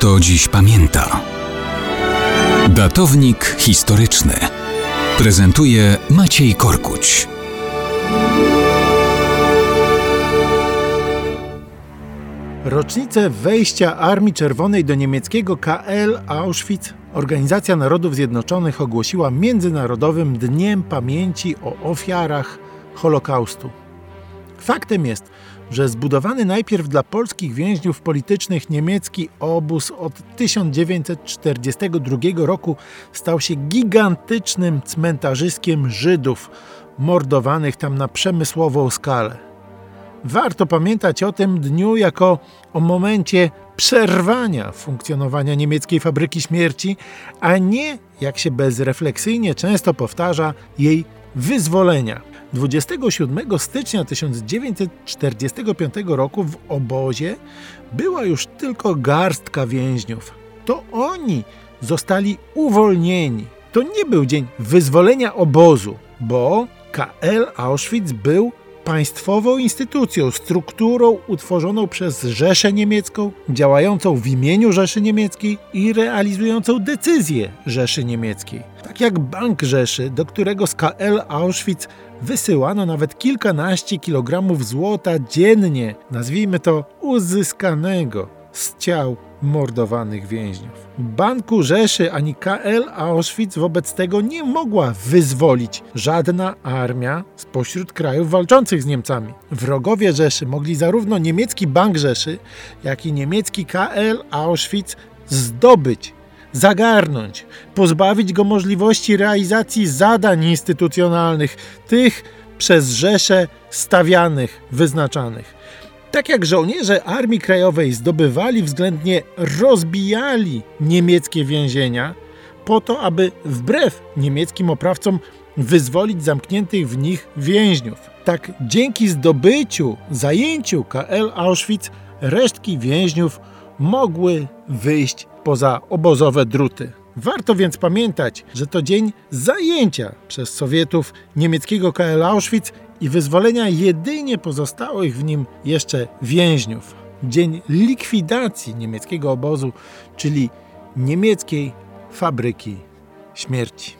kto dziś pamięta. Datownik historyczny prezentuje Maciej Korkuć. Rocznicę wejścia Armii Czerwonej do niemieckiego KL Auschwitz Organizacja Narodów Zjednoczonych ogłosiła Międzynarodowym Dniem Pamięci o ofiarach Holokaustu. Faktem jest, że zbudowany najpierw dla polskich więźniów politycznych niemiecki obóz od 1942 roku stał się gigantycznym cmentarzyskiem Żydów mordowanych tam na przemysłową skalę. Warto pamiętać o tym dniu jako o momencie przerwania funkcjonowania niemieckiej fabryki śmierci, a nie, jak się bezrefleksyjnie często powtarza, jej wyzwolenia. 27 stycznia 1945 roku w obozie była już tylko garstka więźniów. To oni zostali uwolnieni. To nie był dzień wyzwolenia obozu, bo KL Auschwitz był państwową instytucją, strukturą utworzoną przez Rzeszę Niemiecką, działającą w imieniu Rzeszy Niemieckiej i realizującą decyzje Rzeszy Niemieckiej. Tak jak Bank Rzeszy, do którego z KL Auschwitz wysyłano nawet kilkanaście kilogramów złota dziennie, nazwijmy to uzyskanego z ciał mordowanych więźniów. Banku Rzeszy ani KL Auschwitz wobec tego nie mogła wyzwolić żadna armia spośród krajów walczących z Niemcami. Wrogowie Rzeszy mogli zarówno niemiecki Bank Rzeszy, jak i niemiecki KL Auschwitz zdobyć zagarnąć, pozbawić go możliwości realizacji zadań instytucjonalnych, tych przez Rzeszę stawianych, wyznaczanych. Tak jak żołnierze Armii Krajowej zdobywali, względnie rozbijali niemieckie więzienia, po to, aby wbrew niemieckim oprawcom wyzwolić zamkniętych w nich więźniów. Tak dzięki zdobyciu, zajęciu KL Auschwitz resztki więźniów mogły wyjść poza obozowe druty. Warto więc pamiętać, że to dzień zajęcia przez Sowietów niemieckiego KL Auschwitz i wyzwolenia jedynie pozostałych w nim jeszcze więźniów. Dzień likwidacji niemieckiego obozu, czyli niemieckiej fabryki śmierci.